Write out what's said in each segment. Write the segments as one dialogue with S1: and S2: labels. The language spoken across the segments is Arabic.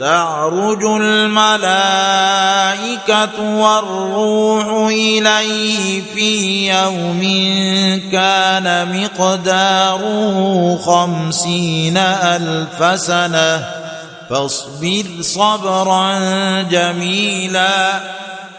S1: تعرج الملائكة والروح إليه في يوم كان مقداره خمسين ألف سنة فاصبر صبرا جميلا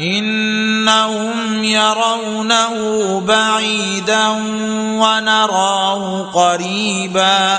S1: إنهم يرونه بعيدا ونراه قريبا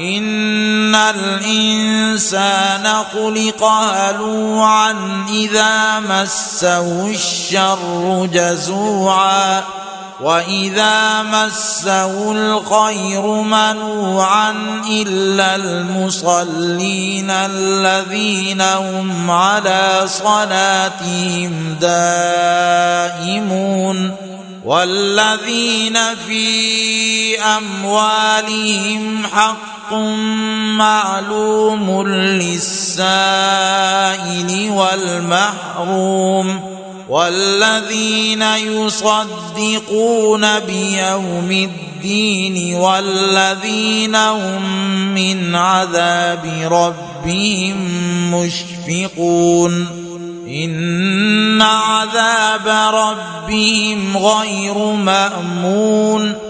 S1: ان الانسان خلق هلوعا اذا مسه الشر جزوعا واذا مسه الخير منوعا الا المصلين الذين هم على صلاتهم دائمون والذين في اموالهم حق معلوم للسائل والمحروم والذين يصدقون بيوم الدين والذين هم من عذاب ربهم مشفقون إن عذاب ربهم غير مأمون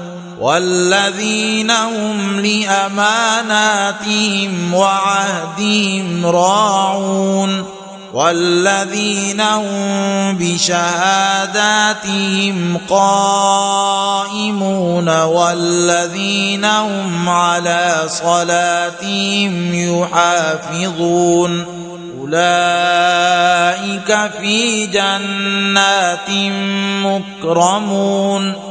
S1: والذين هم لأماناتهم وعهدهم راعون والذين هم بشهاداتهم قائمون والذين هم على صلاتهم يحافظون أولئك في جنات مكرمون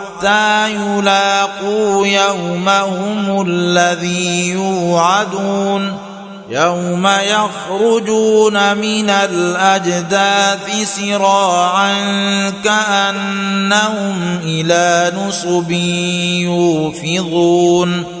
S1: حتى يلاقوا يومهم الذي يوعدون يوم يخرجون من الأجداث سراعا كأنهم إلى نصب يوفضون